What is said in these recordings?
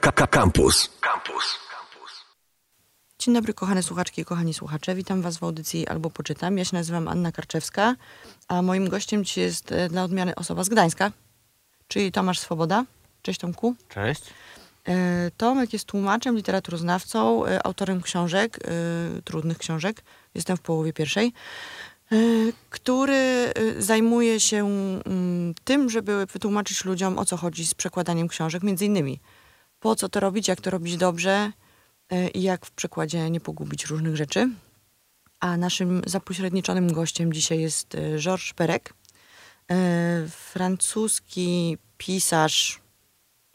Campus. Campus. Dzień dobry, kochane słuchaczki i kochani słuchacze. Witam Was w audycji Albo Poczytam. Ja się nazywam Anna Karczewska, a moim gościem dzisiaj jest e, dla odmiany osoba z Gdańska, czyli Tomasz Swoboda. Cześć Tomku. Cześć. E, Tomek jest tłumaczem, literaturoznawcą, e, autorem książek, trudnych książek. Jestem w połowie pierwszej. Który zajmuje się mm, tym, żeby wytłumaczyć ludziom, o co chodzi z przekładaniem książek, między innymi po co to robić, jak to robić dobrze e, i jak w przekładzie nie pogubić różnych rzeczy. A naszym zapośredniczonym gościem dzisiaj jest e, Georges Perec, e, francuski pisarz,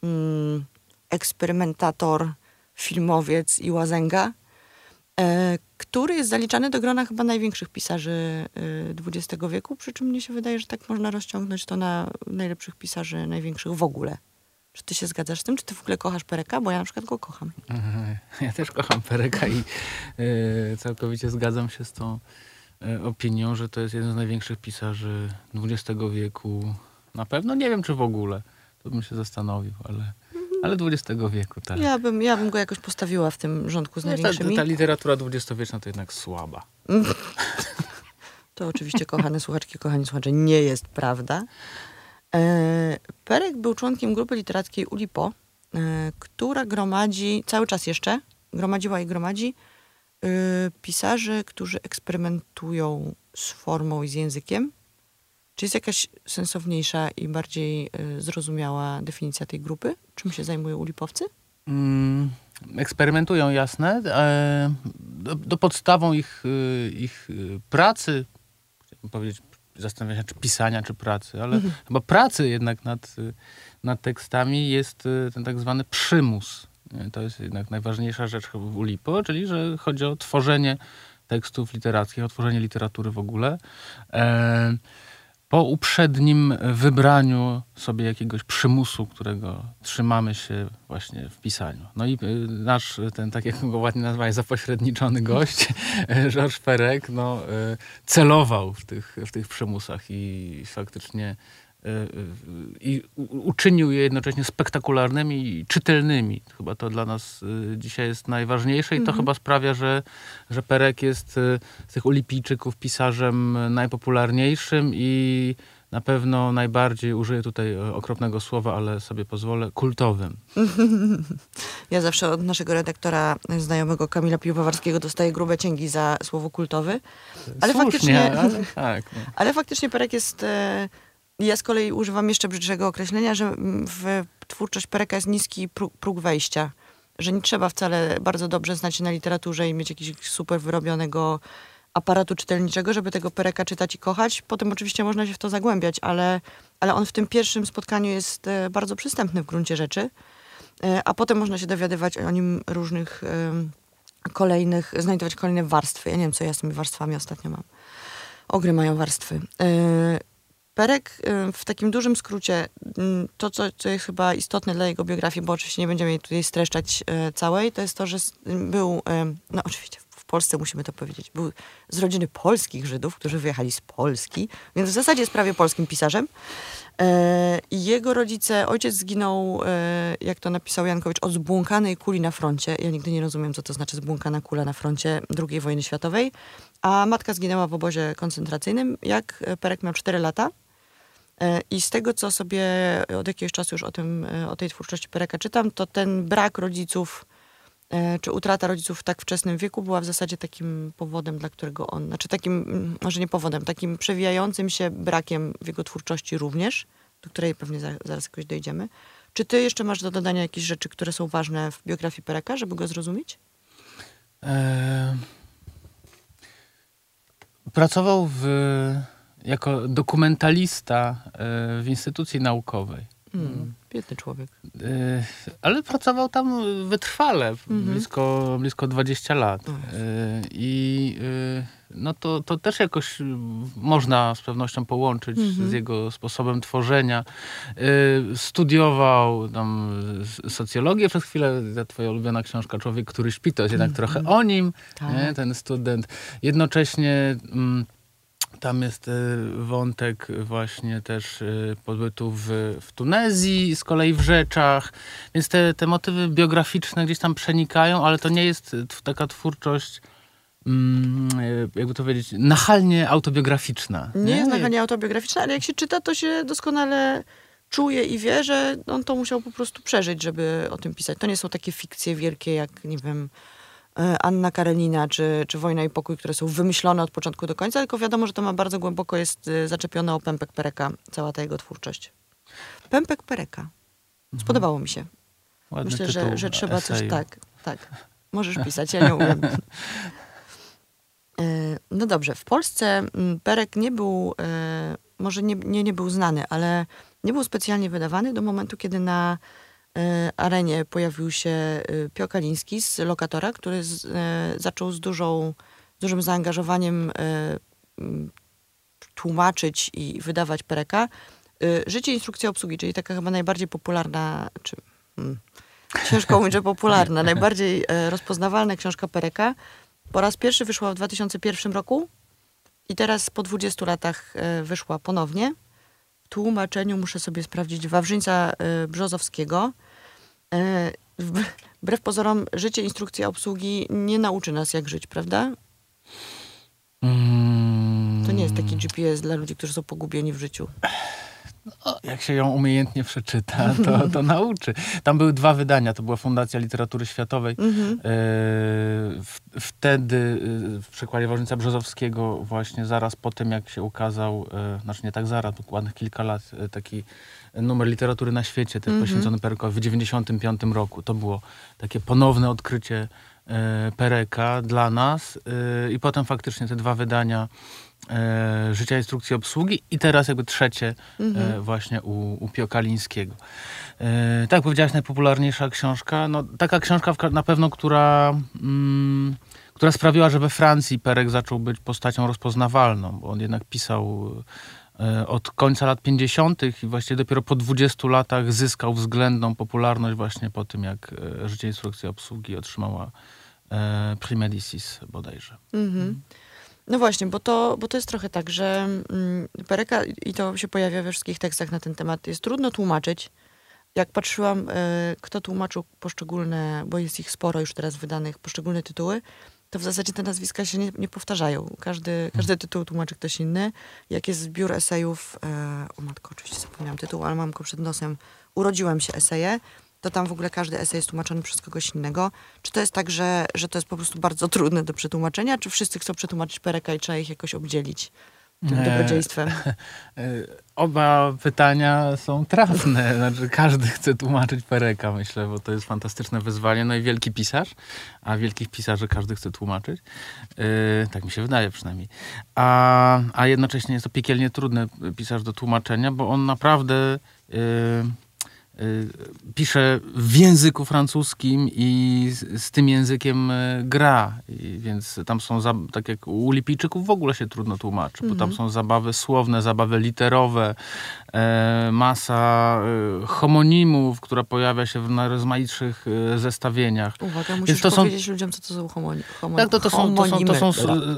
mm, eksperymentator, filmowiec i łazęga, który jest zaliczany do grona chyba największych pisarzy XX wieku, przy czym mnie się wydaje, że tak można rozciągnąć to na najlepszych pisarzy, największych w ogóle. Czy ty się zgadzasz z tym? Czy ty w ogóle kochasz Pereka? Bo ja na przykład go kocham. Ja też kocham Pereka i e, całkowicie zgadzam się z tą e, opinią, że to jest jeden z największych pisarzy XX wieku. Na pewno nie wiem, czy w ogóle. To bym się zastanowił, ale, ale XX wieku, tak. Ja bym, ja bym go jakoś postawiła w tym rządku z No, ta, największymi. ta literatura dwudziestowieczna to jednak słaba. To oczywiście, kochane słuchaczki, kochani słuchacze, nie jest prawda. E, Perek był członkiem grupy literackiej Ulipo, e, która gromadzi, cały czas jeszcze, gromadziła i gromadzi e, pisarzy, którzy eksperymentują z formą i z językiem. Czy jest jakaś sensowniejsza i bardziej zrozumiała definicja tej grupy? Czym się zajmują ulipowcy? Mm, eksperymentują, jasne. Do, do podstawą ich, ich pracy, chciałbym powiedzieć, zastanawiam się, czy pisania, czy pracy, ale chyba pracy jednak nad, y, nad tekstami jest y, ten tak zwany przymus. Nie, To jest jednak najważniejsza rzecz chyba w Ulipo, czyli że chodzi o tworzenie tekstów literackich, o tworzenie literatury w ogóle. E, po uprzednim wybraniu sobie jakiegoś przymusu, którego trzymamy się właśnie w pisaniu. No i y, nasz, ten, tak jak go ładnie nazwałeś, zapośredniczony gość, Georges Perec, no, y, celował w tych, w tych przymusach i faktycznie i u- uczynił je jednocześnie spektakularnymi i czytelnymi. Chyba to dla nas y, dzisiaj jest najważniejsze i to chyba sprawia, że, że Perek jest y, z tych Olipijczyków pisarzem najpopularniejszym i na pewno najbardziej, użyję tutaj okropnego słowa, ale sobie pozwolę, kultowym. Ja zawsze od naszego redaktora znajomego Kamila Piłowarskiego dostaję grube cięgi za słowo kultowy. Ale Słusznie, faktycznie, ale tak. No. ale faktycznie Perek jest... E, ja z kolei używam jeszcze brzydszego określenia, że w twórczość Pereka jest niski próg, wejścia. Że nie trzeba wcale bardzo dobrze znać się na literaturze i mieć jakiegoś super wyrobionego aparatu czytelniczego, żeby tego Pereka czytać i kochać. Potem oczywiście można się w to zagłębiać, ale, ale on w tym pierwszym spotkaniu jest e, bardzo przystępny w gruncie rzeczy. E, a potem można się dowiadywać o nim różnych em, kolejnych, znajdować kolejne warstwy. Ja nie wiem, co ja z tymi warstwami ostatnio mam. Ogry mają warstwy. Perek e, w takim dużym skrócie, m, to co, co jest chyba istotne dla jego biografii, bo oczywiście nie będziemy jej tutaj streszczać e, całej, to jest to, że był, e, no oczywiście. w Polsce musimy to powiedzieć, był z rodziny polskich Żydów, którzy wyjechali z Polski, więc w zasadzie jest prawie polskim pisarzem. E, I jego rodzice, ojciec zginął, e, jak to napisał Jankowicz, od zbłąkanej kuli na froncie. Ja nigdy nie rozumiem, co to znaczy zbłąkana kula na froncie II wojny światowej. A matka zginęła w obozie koncentracyjnym, jak Perek miał 4 lata. E, I z tego, co sobie od jakiegoś czasu już o, tym, o tej twórczości Pereka czytam, to ten brak rodziców, czy utrata rodziców w tak wczesnym wieku była w zasadzie takim powodem, dla którego on, znaczy takim, mm, może nie powodem, takim przewijającym się brakiem w jego twórczości również, do której pewnie za, zaraz jakoś dojdziemy. Czy ty jeszcze masz do dodania jakieś rzeczy, które są ważne w biografii Pereka, żeby go zrozumieć? E, pracował w, jako dokumentalista e, w instytucji naukowej. Hmm, biedny człowiek. E, Ale pracował tam wytrwale, blisko, blisko 20 lat. E, I e, no to, to też jakoś można z pewnością połączyć z jego sposobem tworzenia. E, Studiował tam socjologię przez chwilę, ta twoja ulubiona książka Człowiek, który śpi, to jest jednak trochę o nim, Tak. ten student. Jednocześnie... Mm, Tam jest y, wątek właśnie też y, pobytu w, w Tunezji, z kolei w Rzeczach. Więc te, te motywy biograficzne gdzieś tam przenikają, ale to nie jest t- taka twórczość, mm, jakby to powiedzieć, nachalnie autobiograficzna. Nie jest nachalnie autobiograficzna, ale jak się czyta, to się doskonale czuje i wie, że on to musiał po prostu przeżyć, żeby o tym pisać. To nie są takie fikcje wielkie, jak, nie wiem, e, Anna Karenina czy, czy Wojna i Pokój, które są wymyślone od początku do końca, tylko wiadomo, że to ma bardzo głęboko jest e, zaczepione o Pępek Pereka, cała ta jego twórczość. Pępek Pereka. Spodobało mi się. Ładny Myślę, że, że trzeba coś tak, tak. Możesz pisać, ja nie umiem. E, No dobrze, w Polsce mm, Perek nie był, e, może nie, nie, nie był znany, ale nie był specjalnie wydawany do momentu, kiedy na e, arenie pojawił się e, Pio Kaliński z Lokatora, który z, e, zaczął z, dużą, dużym zaangażowaniem tłumaczyć i wydawać Pereka. Życie instrukcja obsługi, czyli taka chyba najbardziej popularna, czy mm, ciężko mówić, że popularna, najbardziej rozpoznawalna książka Pereka. Po raz pierwszy wyszła w 2001 roku i teraz po 20 latach wyszła ponownie. Tłumaczeniu muszę sobie sprawdzić Wawrzyńca e, Brzozowskiego. Wb- Wbrew pozorom, życie instrukcja obsługi nie nauczy nas, jak żyć, prawda? Mm, To nie jest taki GPS dla ludzi, którzy są pogubieni w życiu. Jak się ją umiejętnie przeczyta, to, to nauczy. Tam były dwa wydania. To była Fundacja Literatury Światowej. Mhm. E, w, wtedy e, w przekładzie Wawrzyńca Brzozowskiego właśnie zaraz po tym, jak się ukazał, e, znaczy nie tak zaraz, dokładnych kilka lat, e, taki numer literatury na świecie, też Mhm. poświęcony Perekowi w 95 roku. To było takie ponowne odkrycie e, Pereka dla nas e, i potem faktycznie te dwa wydania e, Życia Instrukcji Obsługi i teraz jakby trzecie Mhm. e, właśnie u, u Pio Kalińskiego. E, tak, powiedziałaś, najpopularniejsza książka. No, taka książka w na pewno, która, mm, która sprawiła, że we Francji Perek zaczął być postacią rozpoznawalną, bo on jednak pisał e, od końca lat 50. i właściwie dopiero po 20 latach zyskał względną popularność właśnie po tym, jak e, Życie Instrukcji Obsługi otrzymała e, Prix Medicis bodajże. Mhm. No właśnie, bo to, bo to jest trochę tak, że mm, Pereka, i to się pojawia we wszystkich tekstach na ten temat, jest trudno tłumaczyć. Jak patrzyłam, e, kto tłumaczył poszczególne, bo jest ich sporo już teraz wydanych, poszczególne tytuły, to w zasadzie te nazwiska się nie, nie powtarzają. Każdy, każdy tytuł tłumaczy ktoś inny. Jak jest zbiór esejów, e, o matko, oczywiście zapomniałam tytuł, ale mam go przed nosem, urodziłem się eseje, to tam w ogóle każdy esej jest tłumaczony przez kogoś innego. Czy to jest tak, że, że to jest po prostu bardzo trudne do przetłumaczenia, czy wszyscy chcą przetłumaczyć Pereka i trzeba ich jakoś obdzielić tym dobrodziejstwem? E, Oba pytania są trafne. Znaczy, każdy chce tłumaczyć Pereka, myślę, bo to jest fantastyczne wyzwanie. No i wielki pisarz, a wielkich pisarzy każdy chce tłumaczyć. E, tak mi się wydaje przynajmniej. A, a jednocześnie jest to piekielnie trudny pisarz do tłumaczenia, bo on naprawdę e, pisze w języku francuskim i z, z tym językiem e, gra. I więc tam są, za, tak jak u Lipijczyków w ogóle się trudno tłumaczy, bo tam są zabawy słowne, zabawy literowe, e, masa e, homonimów, która pojawia się w najrozmaitszych e, zestawieniach. Uwaga, musisz to są- powiedzieć ludziom, co to są homoni homo Tak, to, to, są, to, są, to są homonimy.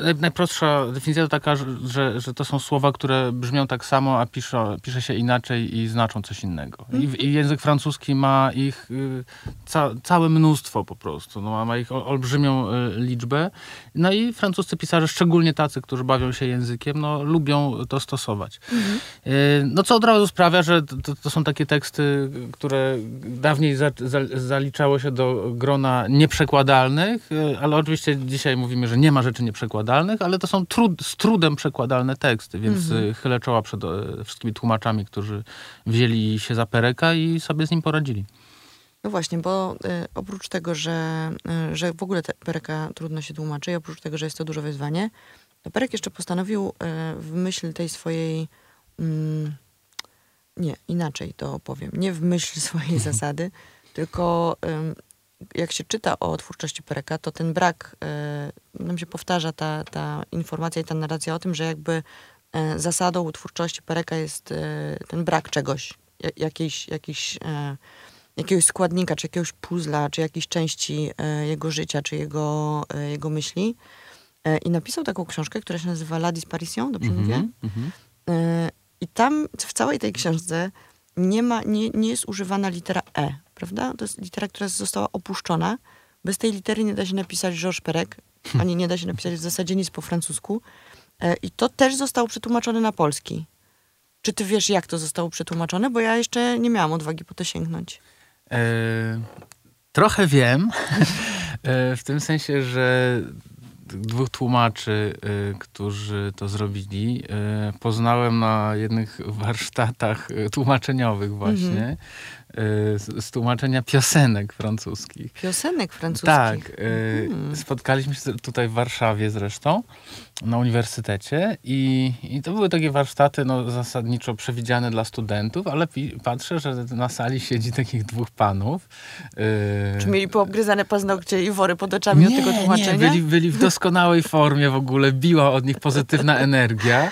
e, e, najprostsza definicja to taka, że, że, że to są słowa, które brzmią tak samo, a pisze, pisze się inaczej i znaczą coś innego. I, w- I język francuski ma ich y, ca, całe mnóstwo po prostu. No, ma- ich ol- olbrzymią y, liczbę. No i francuscy pisarze, szczególnie tacy, którzy bawią się językiem, no, lubią to stosować. Y, No co od razu sprawia, że to, to są takie teksty, które dawniej za, za, zaliczało się do grona nieprzekładalnych, ale oczywiście dzisiaj mówimy, że nie ma rzeczy nieprzekładalnych, ale to są trud, z trudem przekładalne teksty, więc y, chylę czoła przed wszystkimi tłumaczami, którzy wzięli się za pereka i sobie z nim poradzili. No właśnie, bo y, oprócz tego, że, y, że w ogóle te Pereka trudno się tłumaczy i oprócz tego, że jest to duże wyzwanie, to Perek jeszcze postanowił y, w myśl tej swojej... Mm, nie, inaczej to opowiem. Nie w myśl swojej zasady, tylko jak się czyta o twórczości Pereka, to ten brak, y, nam się powtarza ta, ta informacja i ta narracja o tym, że jakby zasadą twórczości Pereka jest y, ten brak czegoś, ja- jakiejś, jakiejś, e, jakiegoś składnika, czy jakiegoś puzla, czy jakiejś części e, jego życia, czy jego, e, jego myśli. E, I napisał taką książkę, która się nazywa La Disparition, dobrze Mhm, mówię? mhm. E, I tam w całej tej książce nie, ma, nie, nie jest używana litera E, prawda? To jest litera, która została opuszczona. Bez tej litery nie da się napisać Georges Perec, ani nie da się napisać w zasadzie nic po francusku. E, I to też zostało przetłumaczone na polski. Czy ty wiesz, jak to zostało przetłumaczone? Bo ja jeszcze nie miałam odwagi po to sięgnąć. E, trochę wiem, e, w tym sensie, że dwóch tłumaczy, którzy to zrobili, poznałem na jednych warsztatach tłumaczeniowych właśnie, e, z, z tłumaczenia piosenek francuskich. Piosenek francuskich. Tak, Mhm. spotkaliśmy się tutaj w Warszawie zresztą, na uniwersytecie i, i to były takie warsztaty no, zasadniczo przewidziane dla studentów, ale pi- patrzę, że na sali siedzi takich dwóch panów. e, Czy mieli poobgryzane paznokcie i wory pod oczami od tego tłumaczenia? Nie, byli, byli w doskonałej formie w ogóle, biła od nich pozytywna energia.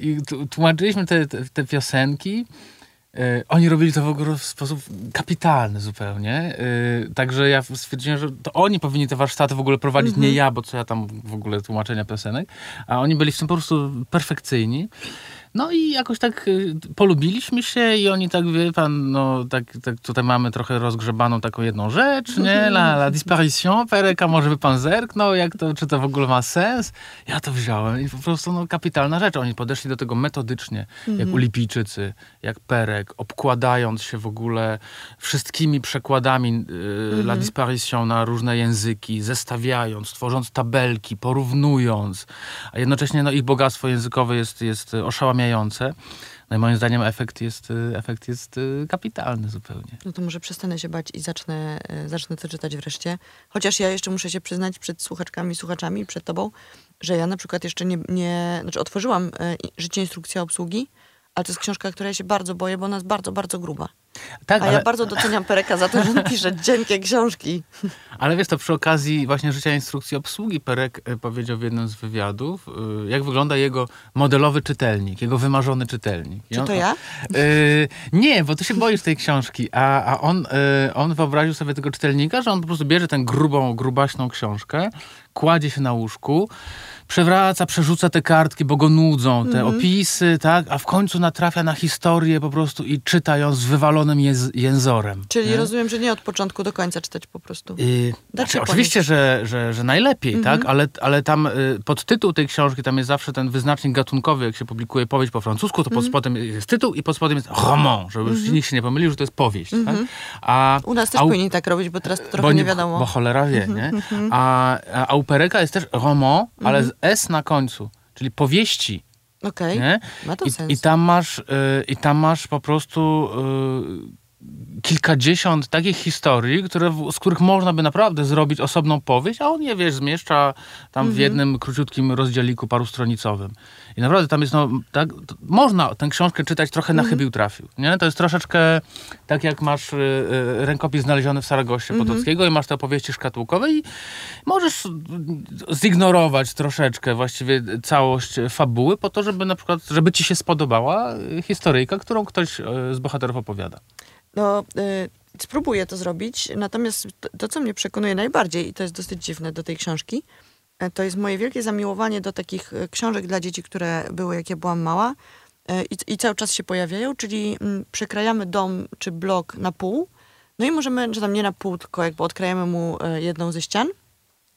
I tłumaczyliśmy te, te, te piosenki. E, Oni robili to w ogóle w sposób kapitalny zupełnie. E, Także ja stwierdziłem, że to oni powinni te warsztaty w ogóle prowadzić, nie ja, bo co ja tam w ogóle tłumaczenia piosenek. A oni byli w tym po prostu perfekcyjni. No i jakoś tak y, polubiliśmy się i oni tak, wie pan, no tak, tak tutaj mamy trochę rozgrzebaną taką jedną rzecz, nie? La, la disparition, Pereka, może by pan zerknął, jak to, czy to w ogóle ma sens? Ja to wziąłem i po prostu no kapitalna rzecz. Oni podeszli do tego metodycznie, jak Ulipijczycy, jak Perek, obkładając się w ogóle wszystkimi przekładami y, La disparition na różne języki, zestawiając, tworząc tabelki, porównując, a jednocześnie no, ich bogactwo językowe jest, jest y, oszałamiające. No i moim zdaniem efekt jest, y, efekt jest y, kapitalny zupełnie. No to może przestanę się bać i zacznę, e, zacznę to czytać wreszcie. Chociaż ja jeszcze muszę się przyznać przed słuchaczkami słuchaczami, przed tobą, że ja na przykład jeszcze nie, nie znaczy otworzyłam życie instrukcja obsługi, ale to jest książka, której się bardzo boję, bo ona jest bardzo, bardzo gruba. Tak, A ale, ja bardzo doceniam Pereka za to, że pisze cienkie książki. ale wiesz, to przy okazji właśnie życia instrukcji obsługi Perek y, powiedział w jednym z wywiadów, y, jak wygląda jego modelowy czytelnik, jego wymarzony czytelnik. Czy on- to ja? Y, nie, bo ty się boisz tej książki, a, a on, on wyobraził sobie tego czytelnika, że on po prostu bierze tę grubą, grubaśną książkę, kładzie się na łóżku, przewraca, przerzuca te kartki, bo go nudzą, te opisy, tak, a w końcu natrafia na historię po prostu i czyta ją z wywalonym jęz- jęzorem. Czyli nie? rozumiem, że nie od początku do końca czytać po prostu. Y, się znaczy, oczywiście, że, że, że najlepiej, Mhm. tak? Ale, ale tam y, podtytuł tej książki, tam jest zawsze ten wyznacznik gatunkowy, jak się publikuje powieść po francusku, to Mhm. pod spodem jest tytuł i pod spodem jest roman, żeby już nikt się nie pomylił, że to jest powieść. Tak? A, U nas też a powinni tak robić, bo teraz to trochę bo nie wiadomo. Bo cholera wie, nie? A, a, a u Pereka jest też roman, ale Mhm. z S na końcu, czyli powieści. Okej, Nie? ma to I, sens. I tam masz, y, i tam masz po prostu y, kilkadziesiąt takich historii, które, z których można by naprawdę zrobić osobną powieść, a on je, wiesz, zmieszcza tam Mhm. w jednym króciutkim rozdzieliku parustronicowym. I naprawdę tam jest, no, tak, można tę książkę czytać trochę na Mhm. chybił trafił, nie? To jest troszeczkę tak, jak masz y, y, rękopis znaleziony w Saragosie Mhm. Potockiego i masz te opowieści szkatułkowe i możesz y, zignorować troszeczkę właściwie całość fabuły po to, żeby na przykład, żeby ci się spodobała y, historyjka, którą ktoś y, z bohaterów opowiada. No, y, spróbuję to zrobić, natomiast to, co mnie przekonuje najbardziej, i to jest dosyć dziwne do tej książki, e, to jest moje wielkie zamiłowanie do takich e, książek dla dzieci, które były, jak ja byłam mała e, i, i cały czas się pojawiają, czyli mm, przekrajamy dom czy blok na pół, no i możemy, czy tam nie na pół, tylko jakby odkrajamy mu jedną ze ścian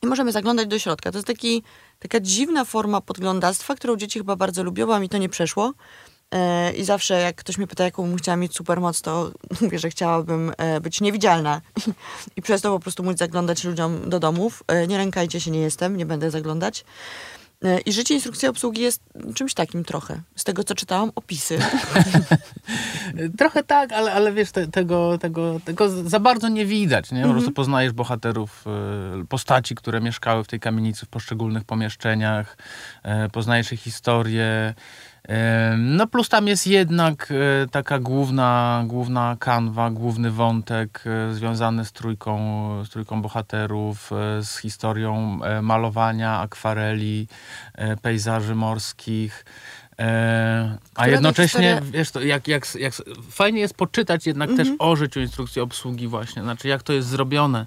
i możemy zaglądać do środka. To jest taki, taka dziwna forma podglądactwa, którą dzieci chyba bardzo lubią, a mi to nie przeszło. E, I zawsze jak ktoś mnie pyta, jaką bym chciała mieć supermoc, to mówię, że chciałabym e, być niewidzialna i przez to po prostu móc zaglądać ludziom do domów. E, Nie lękajcie się, nie jestem, nie będę zaglądać. I życie instrukcji obsługi jest czymś takim trochę. Z tego, co czytałam, opisy. Trochę tak, ale, ale wiesz, te, tego, tego, tego za bardzo nie widać, nie? Po prostu poznajesz bohaterów, postaci, które mieszkały w tej kamienicy w poszczególnych pomieszczeniach, poznajesz ich historię. No plus tam jest jednak y, taka główna, główna kanwa, główny wątek y, związany z trójką, z trójką bohaterów, y, z historią malowania, akwareli, pejzaży morskich. E, a jednocześnie, historia- wiesz, to jak, jak, jak, fajnie jest poczytać jednak też Mhm. o życiu instrukcji obsługi właśnie, znaczy jak to jest zrobione,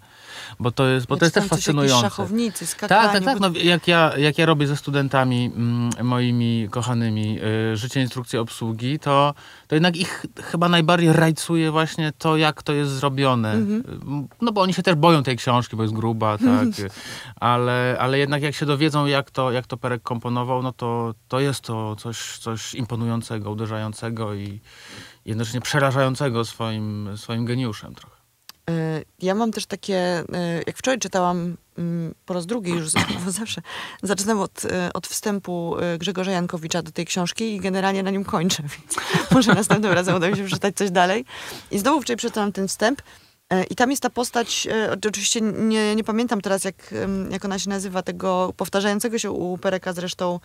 bo to jest, bo Ja to jest też fascynujące. szachownicy. Tak, tak, tak. No, jak, ja, jak ja robię ze studentami mm, moimi kochanymi y, życie instrukcji obsługi, to, to jednak ich chyba najbardziej rajcuje właśnie to, jak to jest zrobione. Mhm. Y, No bo oni się też boją tej książki, bo jest gruba, tak. y, ale, ale jednak jak się dowiedzą, jak to, jak to Perek komponował, no to, to jest to coś, coś imponującego, uderzającego i jednocześnie przerażającego swoim, swoim geniuszem trochę. Y, Ja mam też takie, y, jak wczoraj czytałam mm, po raz drugi już, bo zawsze zaczynam od, y, od wstępu Grzegorza Jankowicza do tej książki i generalnie na nim kończę, więc może następnym razem uda mi się przeczytać coś dalej. I znowu wczoraj przeczytałam ten wstęp i tam jest ta postać, oczywiście nie, nie pamiętam teraz jak, jak ona się nazywa, tego powtarzającego się u Pereka zresztą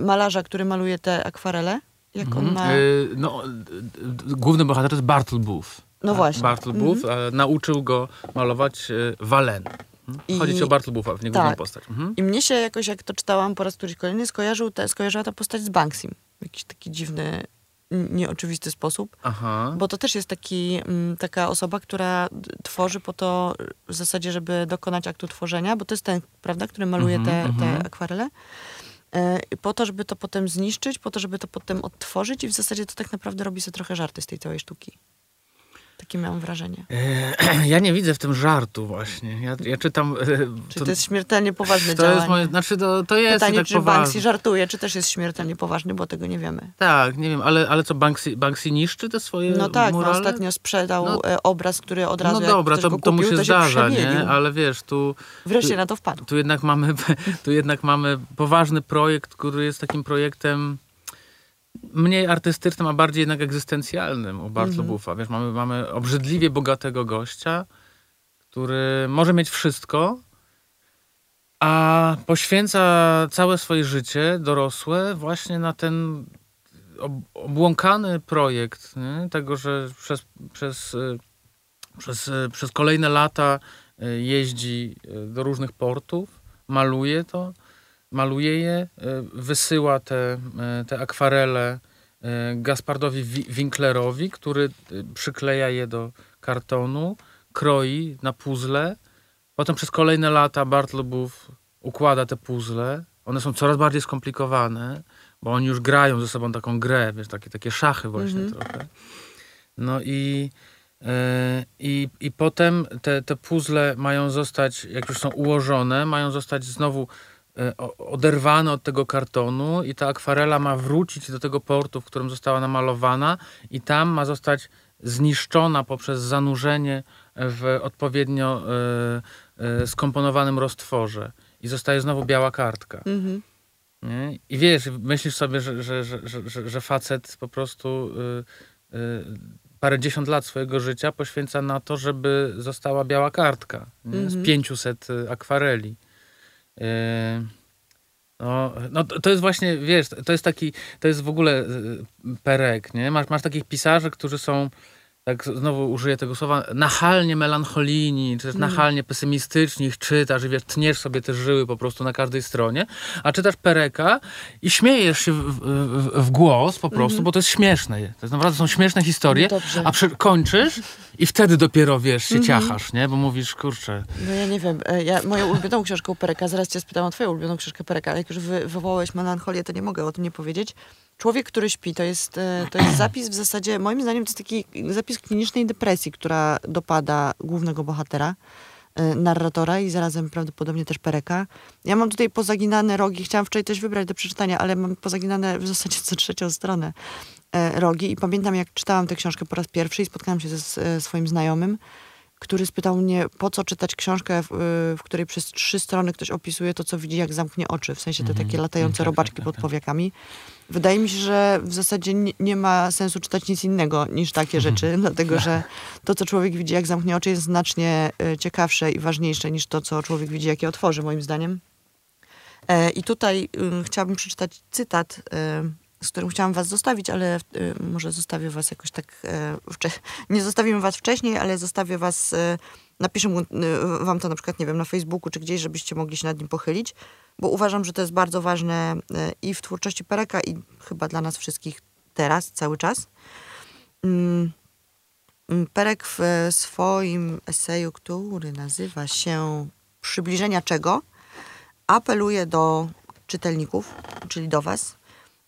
malarza, który maluje te akwarele. Jak on ma... Y, no, główny bohater to jest Bartle Booth. No Tak, właśnie. Bartle Booth e, nauczył go malować Walen. I- Chodzi ci o Bartle w niego Tak. postać. Mhm. I mnie się jakoś, jak to czytałam po raz któryś kolejny, skojarzył te, skojarzyła ta postać z Banksym. W jakiś taki dziwny, nieoczywisty sposób. Aha. Bo to też jest taki, mm, taka osoba, która tworzy po to w zasadzie, żeby dokonać aktu tworzenia, bo to jest ten, prawda, który maluje Mhm, te, mhm. te akwarele. E, po to, żeby to potem zniszczyć, po to, żeby to potem odtworzyć i w zasadzie to tak naprawdę robi sobie trochę żarty z tej całej sztuki. Takie miałam wrażenie. E, Ja nie widzę w tym żartu właśnie. Ja, ja czytam... e, Czy to, jest śmiertelnie poważne to działanie? jest moje, znaczy to, to jest Pytanie, tak czy poważne. Banksy żartuje, czy też jest śmiertelnie poważny, bo tego nie wiemy. Tak, nie wiem, ale, ale co, Banksy, Banksy niszczy te swoje No tak, no ostatnio sprzedał No- e, obraz, który od razu No dobra, to, go to mu kupił, się to zdarza, się nie? Ale wiesz, tu... Wreszcie tu- na to wpadł. tu jednak mamy, tu jednak mamy poważny projekt, który jest takim projektem mniej artystycznym, a bardziej jednak egzystencjalnym u Mhm. Buffa. Wiesz, mamy, mamy obrzydliwie bogatego gościa, który może mieć wszystko, a poświęca całe swoje życie dorosłe właśnie na ten ob obłąkany projekt nie? tego, że przez, przez, y, przez, y, przez kolejne lata y, jeździ do różnych portów, maluje to, maluje je, y, wysyła te, y, te akwarele y, Gaspardowi Wi- Winklerowi, który przykleja je do kartonu, kroi na puzzle. Potem przez kolejne lata Bartlebów układa te puzzle. One są coraz bardziej skomplikowane, bo oni już grają ze sobą taką grę, wiesz, takie, takie szachy właśnie Mhm. trochę. No i, e, i, i potem te, te puzzle mają zostać, jak już są ułożone, mają zostać znowu e, oderwane od tego kartonu i ta akwarela ma wrócić do tego portu, w którym została namalowana i tam ma zostać zniszczona poprzez zanurzenie w odpowiednio e, e, skomponowanym roztworze. I zostaje znowu biała kartka. Mhm. I wiesz, myślisz sobie, że, że, że, że, facet po prostu y, y, parędziesiąt lat swojego życia poświęca na to, żeby została biała kartka z Mhm. 500 y, akwareli. Y, no, no to to jest właśnie, wiesz, to jest taki, to jest w ogóle y, perek, nie? Masz, masz takich pisarzy, którzy są tak znowu użyję tego słowa, nachalnie melancholijni, czy też Mhm. nachalnie pesymistyczni, ich czytasz i wiesz, tniesz sobie te żyły po prostu na każdej stronie, a czytasz Pereka i śmiejesz się w, w, w głos po prostu, bo to jest śmieszne. To jest naprawdę są śmieszne historie. No a przy, kończysz i wtedy dopiero, wiesz, się Mhm. ciachasz, nie? Bo mówisz, kurczę, No ja nie wiem, e, ja, moją ulubioną książką Pereka, zaraz cię spytam o twoją ulubioną książkę Pereka, ale jak już wy, wywołałeś melancholię, to nie mogę o tym nie powiedzieć. Człowiek, który śpi, to jest, e, to jest zapis w zasadzie, moim zdaniem to jest taki zapis klinicznej depresji, która dopada głównego bohatera, e, narratora i zarazem prawdopodobnie też Pereka. Ja mam tutaj pozaginane rogi, chciałam wczoraj coś wybrać do przeczytania, ale mam pozaginane w zasadzie co trzecią stronę e, rogi i pamiętam jak czytałam tę książkę po raz pierwszy i spotkałam się ze swoim znajomym, który spytał mnie, po co czytać książkę, w, w której przez trzy strony ktoś opisuje to, co widzi, jak zamknie oczy. W sensie te Mhm. takie latające Tak, robaczki tak, tak, pod powiekami. Wydaje mi się, że w zasadzie nie, nie ma sensu czytać nic innego niż takie Mhm. rzeczy, dlatego że to, co człowiek widzi, jak zamknie oczy, jest znacznie e, ciekawsze i ważniejsze niż to, co człowiek widzi, jak je otworzy, moim zdaniem. E, I tutaj y, chciałabym przeczytać cytat y, z którym chciałam was zostawić, ale y, może zostawię was jakoś tak, e, nie zostawimy was wcześniej, ale zostawię was, e, napiszę y, wam to na przykład, nie wiem, na Facebooku czy gdzieś, żebyście mogli się nad nim pochylić, bo uważam, że to jest bardzo ważne e, i w twórczości Pereka i chyba dla nas wszystkich teraz, cały czas. Mm, mm, Perek w swoim eseju, który nazywa się Przybliżenia czego, apeluje do czytelników, czyli do was.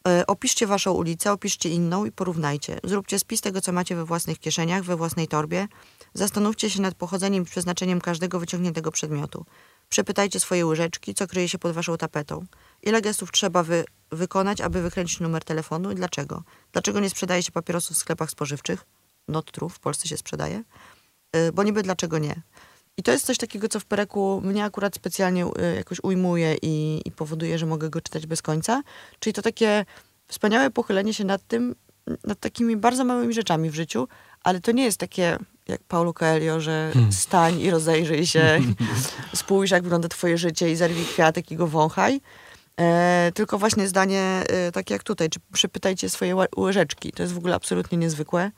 E, Opiszcie waszą ulicę, opiszcie inną i porównajcie. Zróbcie spis tego, co macie we własnych kieszeniach, we własnej torbie. Zastanówcie się nad pochodzeniem i przeznaczeniem każdego wyciągniętego przedmiotu. Przepytajcie swoje łyżeczki, co kryje się pod waszą tapetą. Ile gestów trzeba wy wykonać, aby wykręcić numer telefonu i dlaczego? Dlaczego nie sprzedaje się papierosów w sklepach spożywczych? Not true, w Polsce się sprzedaje. Y, Bo niby dlaczego nie? I to jest coś takiego, co w Pereku mnie akurat specjalnie y, jakoś ujmuje i, i powoduje, że mogę go czytać bez końca. Czyli to takie wspaniałe pochylenie się nad tym, nad takimi bardzo małymi rzeczami w życiu, ale to nie jest takie jak Paulo Coelho, że stań i rozejrzyj się, spójrz jak wygląda twoje życie i zerwij kwiatek i go wąchaj. E, tylko właśnie zdanie e, takie jak tutaj, czy przypytajcie swoje łyżeczki. To jest w ogóle absolutnie niezwykłe.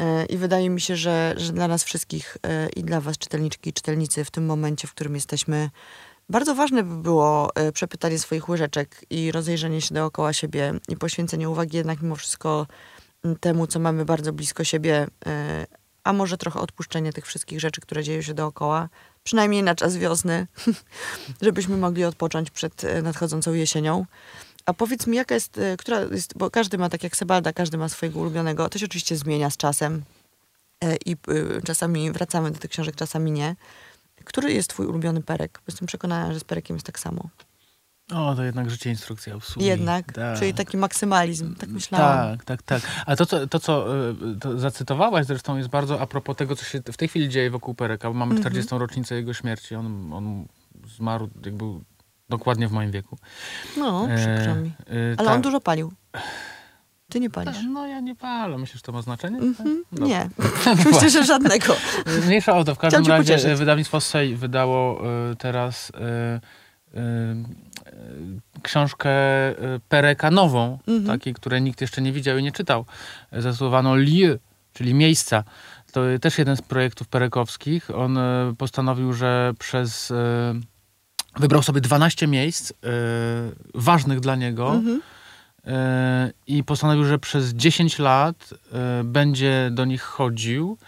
E, I wydaje mi się, że, że dla nas wszystkich e, i dla was, czytelniczki i czytelnicy, w tym momencie, w którym jesteśmy, bardzo ważne by było e, przepytanie swoich łyżeczek i rozejrzenie się dookoła siebie i poświęcenie uwagi jednak mimo wszystko temu, co mamy bardzo blisko siebie, a może trochę odpuszczenie tych wszystkich rzeczy, które dzieją się dookoła, przynajmniej na czas wiosny, żebyśmy mogli odpocząć przed nadchodzącą jesienią. A powiedz mi, jaka jest, e, która jest, bo każdy ma, tak jak Sebalda, każdy ma swojego ulubionego. To się oczywiście zmienia z czasem e, i y, czasami wracamy do tych książek, czasami nie. Który jest twój ulubiony perek? Bo jestem przekonana, że z perekiem jest tak samo. O, to jednak życie instrukcja obsługi. Jednak, Tak. czyli taki maksymalizm, tak myślałam. Tak, tak, tak. A to, co, to, co y, to zacytowałaś zresztą jest bardzo a propos tego, co się w tej chwili dzieje wokół Pereka, bo mamy 40. rocznicę jego śmierci. On, on zmarł, jak był dokładnie w moim wieku. No, przykro mi. e, Ale tak. on dużo palił. Ty nie palisz. No ja nie palę. Myślisz, że to ma znaczenie? Mhm. Dobra. Nie, myślę, że żadnego. Mniejsza o to. W każdym razie pocieszyć. e, wydawnictwo Sej wydało e, teraz e, e, e, książkę e, Pereka nową, Mhm. takiej, której nikt jeszcze nie widział i nie czytał, e, zatytułowaną Lieu, czyli miejsca. To też jeden z projektów perekowskich. On e, postanowił, że przez... Wybrał sobie 12 miejsc e, ważnych dla niego Mhm. e, i postanowił, że przez 10 lat e, będzie do nich chodził,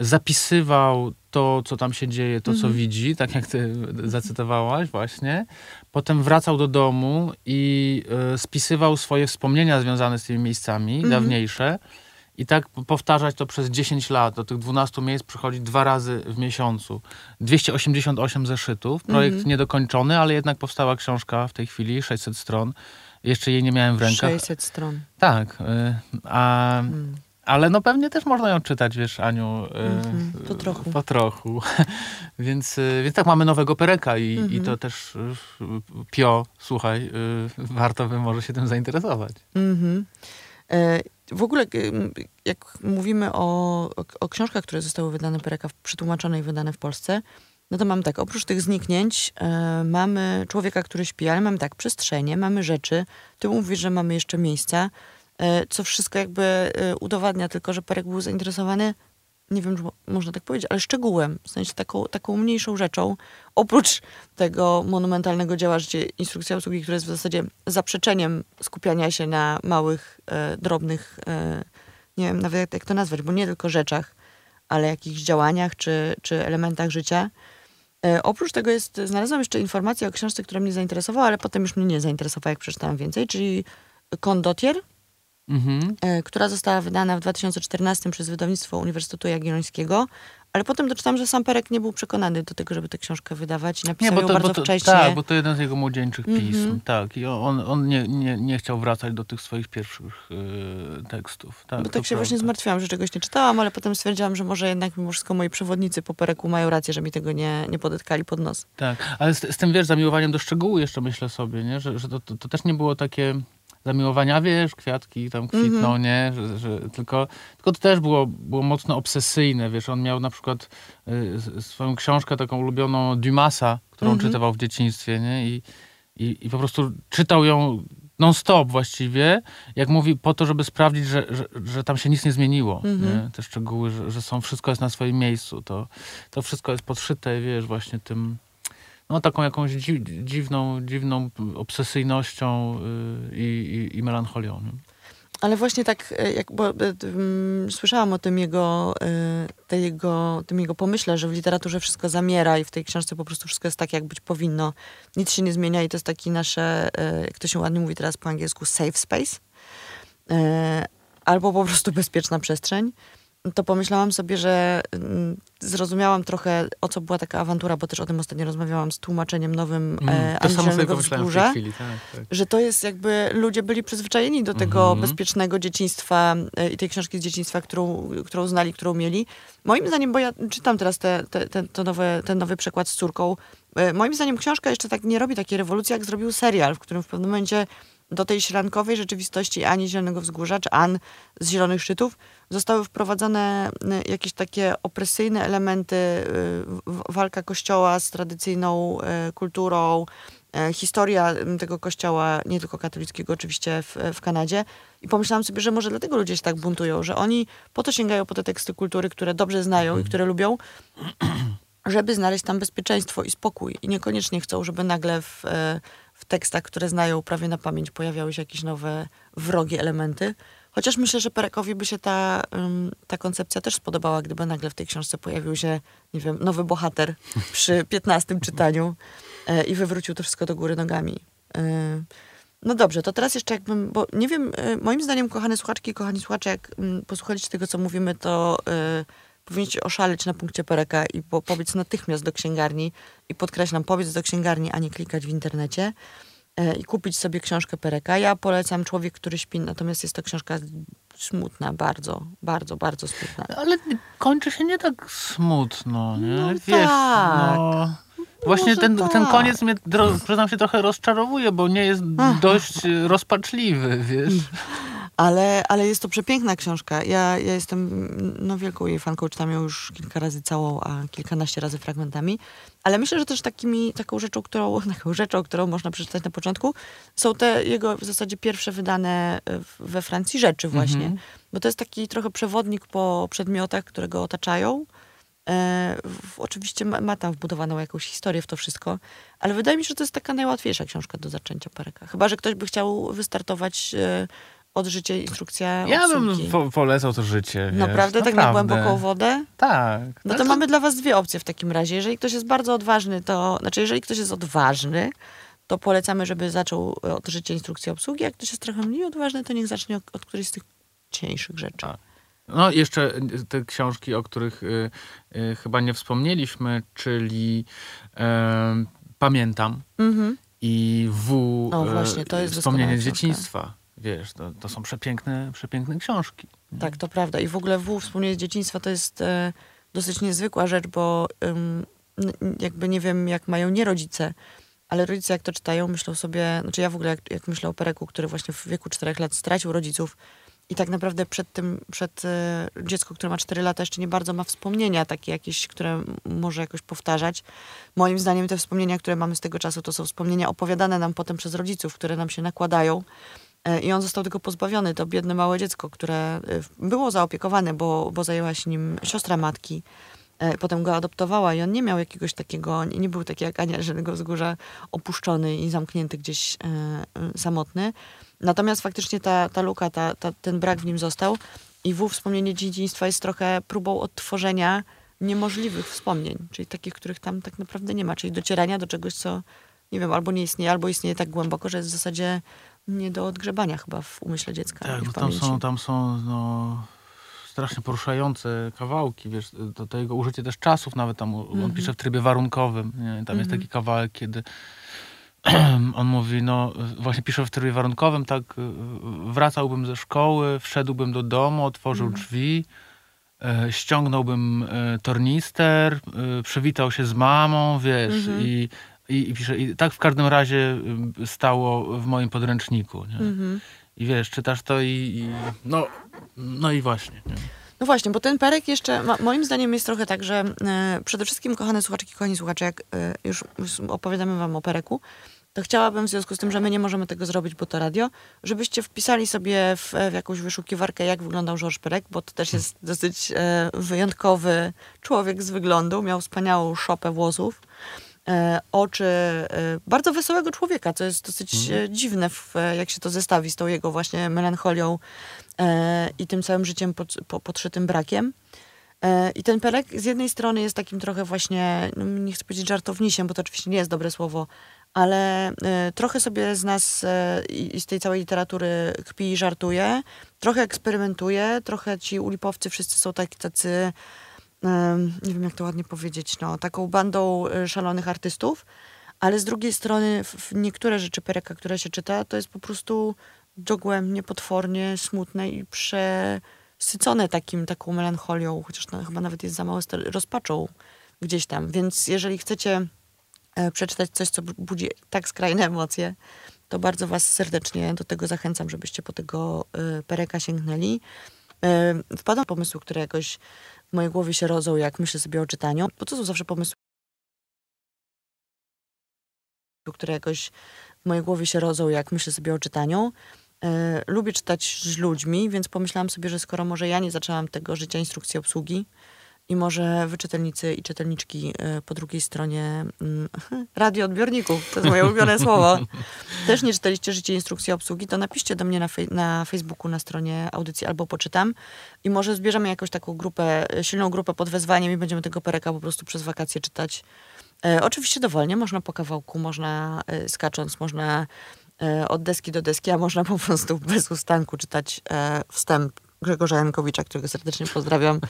zapisywał to, co tam się dzieje, to, co widzi, tak jak ty zacytowałaś właśnie. Potem wracał do domu i spisywał swoje wspomnienia związane z tymi miejscami, dawniejsze. I tak powtarzać to przez 10 lat. Do tych 12 miejsc przychodzi dwa razy w miesiącu. 288 zeszytów. Projekt niedokończony, ale jednak powstała książka w tej chwili, 600 stron. Jeszcze jej nie miałem w rękach. 600 stron. Tak. y, A, Mm. ale no pewnie też można ją czytać, wiesz, Aniu. y, Mhm, po trochu. Po trochu. więc, y, więc tak, mamy nowego Pereka i, i Mhm. to też y, Pio, słuchaj, y, warto by może się tym zainteresować. Mhm. W ogóle, y, jak mówimy o, o, książkach, które zostały wydane Pereka, przetłumaczone i wydane w Polsce, no to mamy tak, oprócz tych zniknięć, e, mamy człowieka, który śpi, ale mamy tak, przestrzenie, mamy rzeczy. Ty mówisz, że mamy jeszcze miejsca, e, co wszystko jakby e, udowadnia tylko, że Perek był zainteresowany, nie wiem, czy mo- można tak powiedzieć, ale szczegółem, w sensie taką, taką mniejszą rzeczą, oprócz tego monumentalnego dzieła życie instrukcja obsługi, które jest w zasadzie zaprzeczeniem skupiania się na małych, e, drobnych, e, nie wiem nawet jak to nazwać, bo nie tylko rzeczach, ale jakichś działaniach czy, czy elementach życia. E, oprócz tego jest, znalazłam jeszcze informację o książce, która mnie zainteresowała, ale potem już mnie nie zainteresowała, jak przeczytałam więcej, czyli Kondotier, Mhm. e, która została wydana w 2014 przez wydawnictwo Uniwersytetu Jagiellońskiego, ale potem doczytałam, że sam Perek nie był przekonany do tego, żeby tę książkę wydawać i napisał ją bardzo bo to, wcześnie. tak, bo to jeden z jego młodzieńczych Mhm. pism. Tak, i on, on nie, nie, nie chciał wracać do tych swoich pierwszych y, tekstów. Tak, bo to tak się właśnie prawda. zmartwiłam, że czegoś nie czytałam, ale potem stwierdziłam, że może jednak mimo wszystko moi przewodnicy po Pereku mają rację, że mi tego nie, nie podetkali pod nos. Tak, ale z, z tym, wiesz, zamiłowaniem do szczegółu jeszcze myślę sobie, nie? że, że to, to, to też nie było takie zamiłowania, wiesz, kwiatki tam kwitną, Mhm. nie? Że, że, tylko, tylko to też było, było mocno obsesyjne, wiesz, on miał na przykład y, swoją książkę taką ulubioną Dumasa, którą Mhm. czytywał w dzieciństwie, nie? I, i, I po prostu czytał ją non-stop właściwie, jak mówi, po to, żeby sprawdzić, że, że, że tam się nic nie zmieniło. Nie? Te szczegóły, że, że są, wszystko jest na swoim miejscu. To, to wszystko jest podszyte, wiesz, właśnie tym, no taką jakąś dzi, dziwną, dziwną obsesyjnością y, i, i, i melancholią. Ale właśnie tak, e, jak, bo, e, mm, słyszałam o tym jego, tej jego, tym jego pomyśle, że w literaturze wszystko zamiera i w tej książce po prostu wszystko jest tak, jak być powinno. Nic się nie zmienia i to jest taki nasze, e, jak to się ładnie mówi teraz po angielsku, safe space. E, albo po prostu bezpieczna przestrzeń. To pomyślałam sobie, że mm, zrozumiałam trochę, o co była taka awantura, bo też o tym ostatnio rozmawiałam z tłumaczeniem nowym e, Mm, to samo sobie pomyślałem w tej chwili. Tak, tak. że to jest jakby, ludzie byli przyzwyczajeni do tego Mhm. bezpiecznego dzieciństwa e, i tej książki z dzieciństwa, którą, którą znali, którą mieli. Moim zdaniem, bo ja czytam teraz te, te, te, to nowe, ten nowy przekład z córką, e, moim zdaniem książka jeszcze tak nie robi takiej rewolucji, jak zrobił serial, w którym w pewnym momencie do tej śrankowej rzeczywistości Ani Zielonego Wzgórza, czy An z Zielonych Szczytów, zostały wprowadzane e, jakieś takie opresyjne elementy, w- walka kościoła z tradycyjną e, kulturą, historia tego kościoła, nie tylko katolickiego oczywiście w, w Kanadzie. I pomyślałam sobie, że może dlatego ludzie się tak buntują, że oni po to sięgają po te teksty kultury, które dobrze znają i które lubią, żeby znaleźć tam bezpieczeństwo i spokój. I niekoniecznie chcą, żeby nagle w, w tekstach, które znają prawie na pamięć, pojawiały się jakieś nowe, wrogie elementy. Chociaż myślę, że Perekowi by się ta, ta koncepcja też spodobała, gdyby nagle w tej książce pojawił się, nie wiem, nowy bohater przy 15 czytaniu e, i wywrócił to wszystko do góry nogami. E, no dobrze, to teraz jeszcze jakbym, bo nie wiem, e, moim zdaniem, kochane słuchaczki kochani słuchacze, jak mm, posłuchaliście tego, co mówimy, to powinniście oszaleć na punkcie Pereka i po, pobiec natychmiast do księgarni i podkreślam, pobiec do księgarni, a nie klikać w internecie e, i kupić sobie książkę Pereka. Ja polecam Człowiek, który śpi, natomiast jest to książka smutna, bardzo, bardzo, bardzo smutna. Ale kończy się nie tak smutno, nie? No Wiesz, tak. no... Właśnie Może ten, tak. ten koniec mnie, przyznam się, trochę rozczarowuje, bo nie jest dość rozpaczliwy, wiesz? Ale, ale jest to przepiękna książka. Ja, ja jestem no, wielką jej fanką, czytam ją już kilka razy całą, a kilkanaście razy fragmentami. Ale myślę, że też takimi, taką rzeczą, którą, taką rzeczą, którą można przeczytać na początku, są te jego w zasadzie pierwsze wydane w- we Francji rzeczy właśnie. Mhm. Bo to jest taki trochę przewodnik po przedmiotach, które go otaczają. E, w, oczywiście ma, ma tam wbudowaną jakąś historię w to wszystko, ale wydaje mi się, że to jest taka najłatwiejsza książka do zaczęcia Pereka. Chyba, że ktoś by chciał wystartować e, od życia instrukcja Ja bym obsługi. po, polecał to życie, wiesz? Naprawdę, tak na głęboką wodę? Tak. No to mamy dla was dwie opcje w takim razie. Jeżeli ktoś jest bardzo odważny, to... Znaczy, jeżeli ktoś jest odważny, to polecamy, żeby zaczął od życia instrukcji obsługi. Jak ktoś jest trochę mniej odważny, to niech zacznie od, od którejś z tych cieńszych rzeczy. Tak. No jeszcze te książki, o których y, y, chyba nie wspomnieliśmy, czyli em, Pamiętam Mhm. i W. O, e, właśnie, to jest Wspomnienie dzieciństwa. Wiesz, to, to są przepiękne, przepiękne książki. Tak, to prawda. I w ogóle W, wspomnienie dzieciństwa, to jest e, dosyć niezwykła rzecz, bo ym, jakby nie wiem, jak mają nie rodzice, ale rodzice jak to czytają, myślą sobie, znaczy ja w ogóle jak, jak myślę o Pereku, który właśnie w wieku 4 lat stracił rodziców i tak naprawdę przed tym, przed e, dziecko, które ma 4 lata jeszcze nie bardzo ma wspomnienia takie jakieś, które może jakoś powtarzać. Moim zdaniem te wspomnienia, które mamy z tego czasu, to są wspomnienia opowiadane nam potem przez rodziców, które nam się nakładają. E, I on został tego pozbawiony. To biedne małe dziecko, które e, było zaopiekowane, bo, bo zajęła się nim siostra matki. E, Potem go adoptowała i on nie miał jakiegoś takiego, nie był taki jak Ania Żelnego Wzgórza, opuszczony i zamknięty gdzieś e, samotny. Natomiast faktycznie ta, ta luka, ta, ta, ten brak w nim został. I W wspomnienie dzieciństwa jest trochę próbą odtworzenia niemożliwych wspomnień, czyli takich, których tam tak naprawdę nie ma, czyli docierania do czegoś, co nie wiem, albo nie istnieje, albo istnieje tak głęboko, że jest w zasadzie nie do odgrzebania chyba w umyśle dziecka. Tak, bo tam pamięci. są, tam są no, strasznie poruszające kawałki, wiesz, to, to jego użycie też czasów nawet tam, on Mhm. pisze w trybie warunkowym, nie? tam jest taki kawałek, kiedy on mówi, no właśnie pisze w trybie warunkowym, tak, y, wracałbym ze szkoły, wszedłbym do domu, otworzył Mhm. drzwi, e, ściągnąłbym e, tornister, e, przywitał się z mamą, wiesz, Mhm. i, i, i pisze, i tak w każdym razie y, stało w moim podręczniku, nie? Mhm. I wiesz, czytasz to i, i no, no i właśnie. Nie? No właśnie, bo ten Perek jeszcze, ma, moim zdaniem jest trochę tak, że e, przede wszystkim, kochane słuchaczki, kochani słuchacze, jak e, już, już opowiadamy wam o Pereku, to chciałabym w związku z tym, że my nie możemy tego zrobić, bo to radio, żebyście wpisali sobie w, w jakąś wyszukiwarkę, jak wyglądał Georges Perec, bo to też jest dosyć e, wyjątkowy człowiek z wyglądu. Miał wspaniałą szopę włosów, oczy e, bardzo wesołego człowieka, co jest dosyć e, dziwne, w, e, jak się to zestawi z tą jego właśnie melancholią e, i tym całym życiem pod, po, podszytym brakiem. E, I ten Perek z jednej strony jest takim trochę właśnie, no nie chcę powiedzieć żartownisiem, bo to oczywiście nie jest dobre słowo, ale e, trochę sobie z nas e, i z tej całej literatury kpi i żartuje, trochę eksperymentuje, trochę ci ulipowcy wszyscy są taki, tacy, nie wiem jak to ładnie powiedzieć, no, taką bandą e, szalonych artystów, ale z drugiej strony niektóre rzeczy Pereka, które się czyta, to jest po prostu dogłębnie, potwornie, smutne i przesycone takim, taką melancholią, chociaż no, chyba nawet jest za mało rozpaczą gdzieś tam. Więc jeżeli chcecie e, przeczytać coś, co bu- budzi tak skrajne emocje, to bardzo was serdecznie do tego zachęcam, żebyście po tego e, Pereka sięgnęli. Wpadam na pomysły, które jakoś w mojej głowie się rodzą, jak myślę sobie o czytaniu, bo to są zawsze pomysły, które jakoś w mojej głowie się rodzą, jak myślę sobie o czytaniu. E, lubię czytać z ludźmi, więc pomyślałam sobie, że skoro może ja nie zaczęłam tego życia instrukcji obsługi i może wy czytelnicy i czytelniczki e, po drugiej stronie mm, radioodbiorników, to jest moje ulubione słowo, też nie czytaliście życie instrukcji obsługi, to napiszcie do mnie na, fej- na Facebooku, na stronie audycji albo poczytam. I może zbierzemy jakąś taką grupę, e, silną grupę pod wezwaniem i będziemy tego pereka po prostu przez wakacje czytać. E, oczywiście dowolnie, można po kawałku, można e, skacząc, można e, od deski do deski, a można po prostu bez ustanku czytać e, wstęp Grzegorza Jankowicza, którego serdecznie pozdrawiam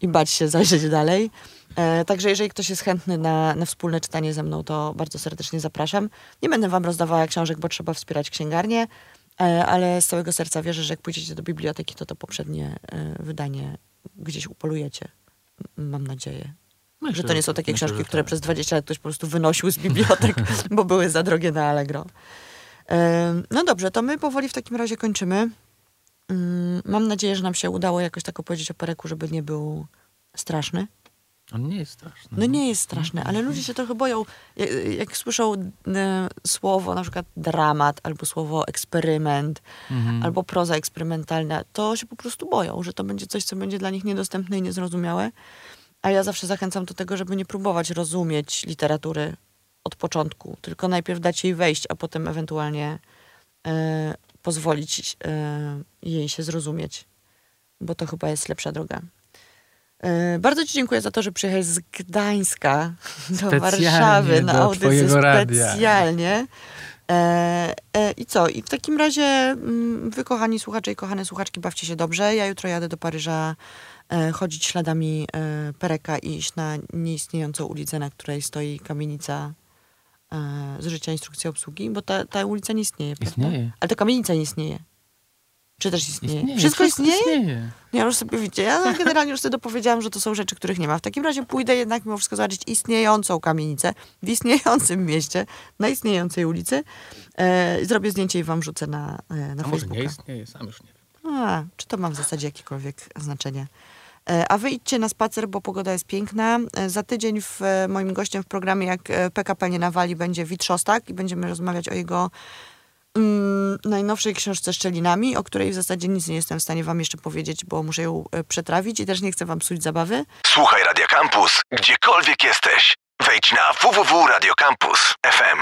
i bać się zajrzeć dalej. E, także jeżeli ktoś jest chętny na, na wspólne czytanie ze mną, to bardzo serdecznie zapraszam. Nie będę wam rozdawała książek, bo trzeba wspierać księgarnię, e, ale z całego serca wierzę, że jak pójdziecie do biblioteki, to to poprzednie e, wydanie gdzieś upolujecie. Mam nadzieję. Myślę, że to nie są takie myślę, książki, które tak. przez 20 lat ktoś po prostu wynosił z bibliotek, bo były za drogie na Allegro. Em, No dobrze, to my powoli w takim razie kończymy. Mm, Mam nadzieję, że nam się udało jakoś tak opowiedzieć o Pereku, żeby nie był straszny. On nie jest straszny. No nie jest straszny, ale ludzie się trochę boją, jak, jak słyszą e, słowo na przykład dramat, albo słowo eksperyment, Mhm. albo proza eksperymentalna, to się po prostu boją, że to będzie coś, co będzie dla nich niedostępne i niezrozumiałe. A ja zawsze zachęcam do tego, żeby nie próbować rozumieć literatury od początku, tylko najpierw dać jej wejść, a potem ewentualnie e, pozwolić e, jej się zrozumieć, bo to chyba jest lepsza droga. E, bardzo Ci dziękuję za to, że przyjechałeś z Gdańska do Specjalnie Warszawy na do audycję specjalnie. E, e, I co? I w takim razie mm, wy, kochani słuchacze i kochane słuchaczki, bawcie się dobrze. Ja jutro jadę do Paryża e, chodzić śladami e, Pereka i iść na nieistniejącą ulicę, na której stoi kamienica z życia instrukcji obsługi, bo ta, ta ulica nie istnieje, prawda? Istnieje. Ale ta kamienica nie istnieje. Czy też istnieje? Istnieje. Wszystko, istnieje? istnieje. Ja już sobie widzę. Ja generalnie już sobie dopowiedziałam, że to są rzeczy, których nie ma. W takim razie pójdę jednak mimo wszystko zobaczyć istniejącą kamienicę w istniejącym mieście, na istniejącej ulicy. E, i zrobię zdjęcie i wam rzucę na, e, na A może Facebooka. nie istnieje, sam już nie wiem. A, czy to ma w zasadzie jakiekolwiek znaczenie? E, A wy idźcie na spacer, bo pogoda jest piękna. E, Za tydzień w, e, moim gościem w programie, jak PKP nie nawali, będzie Wit Szostak i będziemy rozmawiać o jego mm, najnowszej książce Szczelinami, o której w zasadzie nic nie jestem w stanie wam jeszcze powiedzieć, bo muszę ją przetrawić i też nie chcę wam psuć zabawy. Słuchaj Radio Campus, gdziekolwiek jesteś. Wejdź na www.radiocampus.fm.